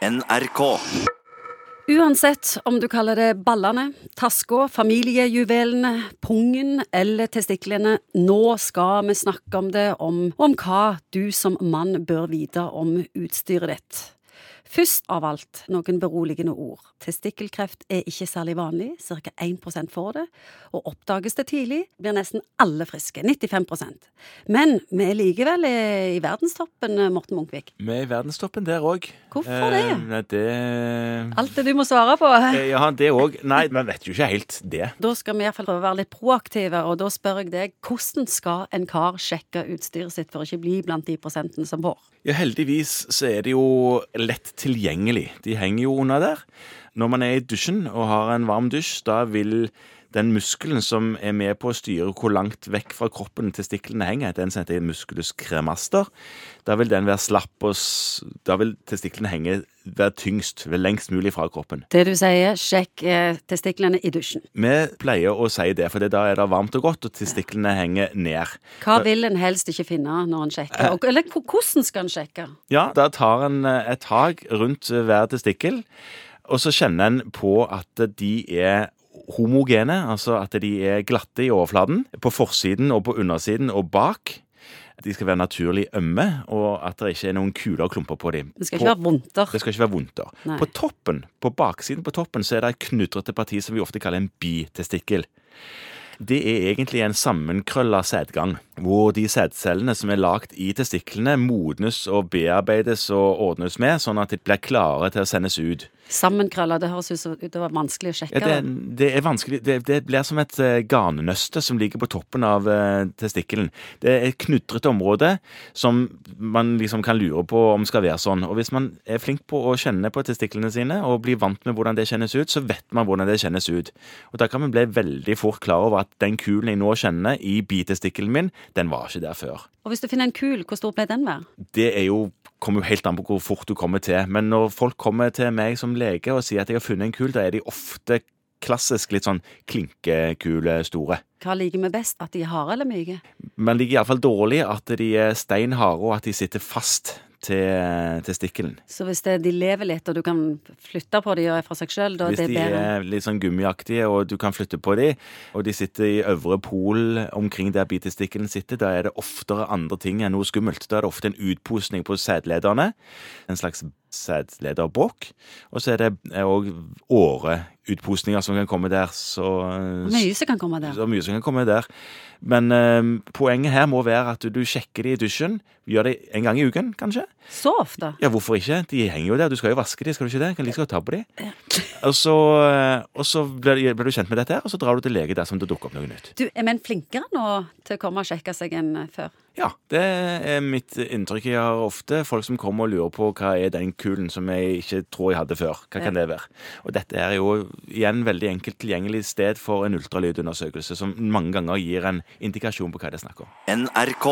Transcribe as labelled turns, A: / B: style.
A: NRK.
B: Uansett om du kaller det ballene, taska, familiejuvelene, pungen eller testiklene, nå skal vi snakke om det, om, om hva du som mann bør vite om utstyret ditt. Først av alt noen beroligende ord. Testikkelkreft er ikke særlig vanlig, ca. 1 får det, og oppdages det tidlig, blir nesten alle friske, 95% Men vi er likevel i verdenstoppen, Morten Munkvik.
C: Vi er i verdenstoppen der òg.
B: Hvorfor det?
C: Eh, det
B: Alt det du må svare på.
C: Eh, Ja, det òg. Nei, vi vet jo ikke helt det.
B: Da skal vi iallfall prøve å være litt proaktive, og da spør jeg deg, hvordan skal en kar sjekke utstyret sitt for å ikke bli blant de prosentene som får?
C: Ja, Heldigvis så er det jo lett tilgjengelig. De henger jo under der. Når man er i dusjen og har en varm dusj, da vil den muskelen som er med på å styre hvor langt vekk fra kroppen testiklene henger, den som heter musculus cremaster, da vil den være slapp, og da vil testiklene henge være tyngst, være lengst mulig fra kroppen.
B: Det du sier, sjekk eh, testiklene i dusjen.
C: Vi pleier å si det, for da er det varmt og godt, og testiklene henger ned.
B: Hva vil en helst ikke finne når en sjekker? Og, eller hvordan skal en sjekke?
C: Ja, da tar en eh, et tak rundt eh, hver testikkel, og så kjenner en på at de er homogene, altså at de er glatte i overflaten, på forsiden og på undersiden og bak. De skal være naturlig ømme, og at det ikke er noen kuler og klumper på dem.
B: Det skal
C: På-
B: ikke være vondter.
C: det skal ikke være vondt da. På toppen, på baksiden på toppen, så er det et knutrete parti som vi ofte kaller en bitestikkel. Det er egentlig en sammenkrølla sædgang, hvor de sædcellene som er lagt i testiklene, modnes og bearbeides og ordnes med, sånn at de blir klare til å sendes ut.
B: Sammenkrølla, det høres ut som det var vanskelig å sjekke.
C: Ja, det, det er vanskelig. Det, det blir som et eh, garnnøste som ligger på toppen av eh, testikkelen. Det er et knutrete område som man liksom kan lure på om skal være sånn. Og hvis man er flink på å kjenne på testiklene sine og blir vant med hvordan det kjennes ut, så vet man hvordan det kjennes ut. Og da kan man bli veldig fort klar over at den kulen jeg nå kjenner i bitestikkelen min, den var ikke der før.
B: Og hvis du finner en kul, hvor stor ble den være?
C: Det er jo kommer jo helt an på hvor fort du kommer til. Men når folk kommer til meg som lege og sier at jeg har funnet en kul, da er de ofte klassisk litt sånn klinkekule store.
B: Hva liker vi best? At de er harde eller myke?
C: Men ligger iallfall dårlig at de er stein harde, og at de sitter fast til testikkelen.
B: Så hvis det, de lever litt, og du kan flytte på dem fra seg sjøl, da er
C: Hvis
B: det
C: de
B: bedre?
C: er litt sånn gummiaktige, og du kan flytte på dem, og de sitter i øvre pol omkring der bitestikkelen sitter, da er det oftere andre ting enn noe skummelt. Da er det ofte en utposning på sædlederne, en slags sædlederbråk, og så er det òg åreutposninger som kan komme der, så
B: Mye som kan komme der.
C: så mye som kan komme der. Men eh, poenget her må være at du, sjekker de i dusjen. Gjør det en gang i uken, kanskje.
B: Så ofte?
C: Ja, hvorfor ikke? De henger jo der. Du skal jo vaske de, skal du ikke det? Kan like godt ta på de. Og så, eh, og så blir, blir du kjent med dette, her, og så drar du til lege dersom det dukker opp noe nytt.
B: Du, Er menn flinkere nå til å komme og sjekke seg enn før?
C: Ja, det er mitt inntrykk. Jeg har ofte folk som kommer og lurer på hva er den kulen som jeg ikke tror jeg hadde før. Hva kan det være? Og dette er jo igjen veldig enkelt tilgjengelig sted for en ultralydundersøkelse, som mange ganger gir en indikasjon på hva det er snakk om.
A: NRK.